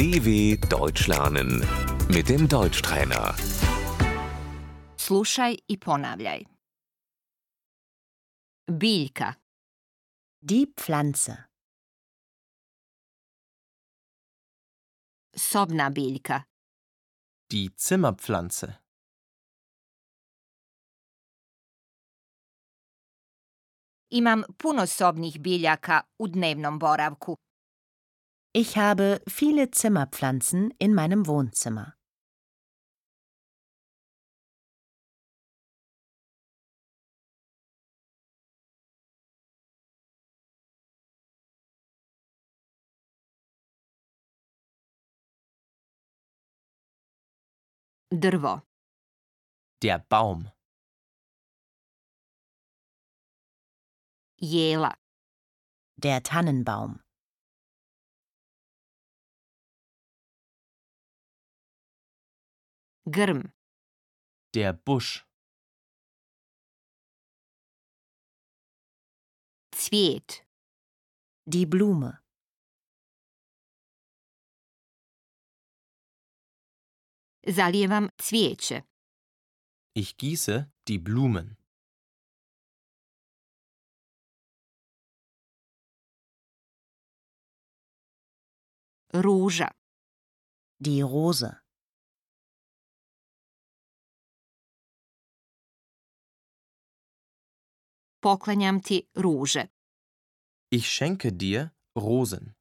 DW Deutsch lernen mit dem Deutschtrainer. Slušaj i ponavljaj. Biljka, Die Pflanze. sobna biljka, Die Zimmerpflanze. imam puno sobnih biljaka u dnevnom boravku. Ich habe viele Zimmerpflanzen in meinem Wohnzimmer. Drvo, Der Baum. jela, Der Tannenbaum. Grm, Der Busch. cvijet, Die Blume. zalijevam cvijeće, Ich gieße die Blumen. ruža, Die Rose. Poklanjam ti ruže. Ich schenke dir Rosen.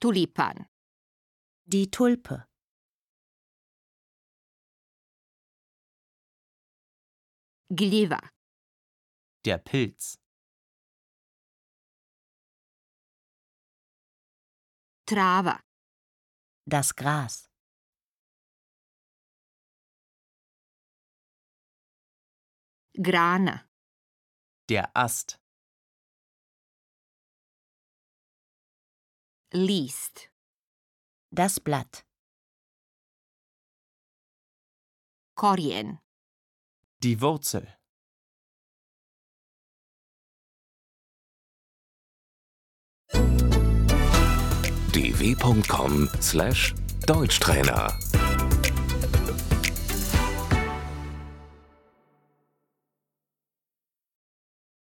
Tulipan, Die Tulpe. gljiva, Der Pilz. trava, Das Gras. Grana, Der Ast. list, Das Blatt. korijen, Die Wurzel. dw.com/deutschtrainer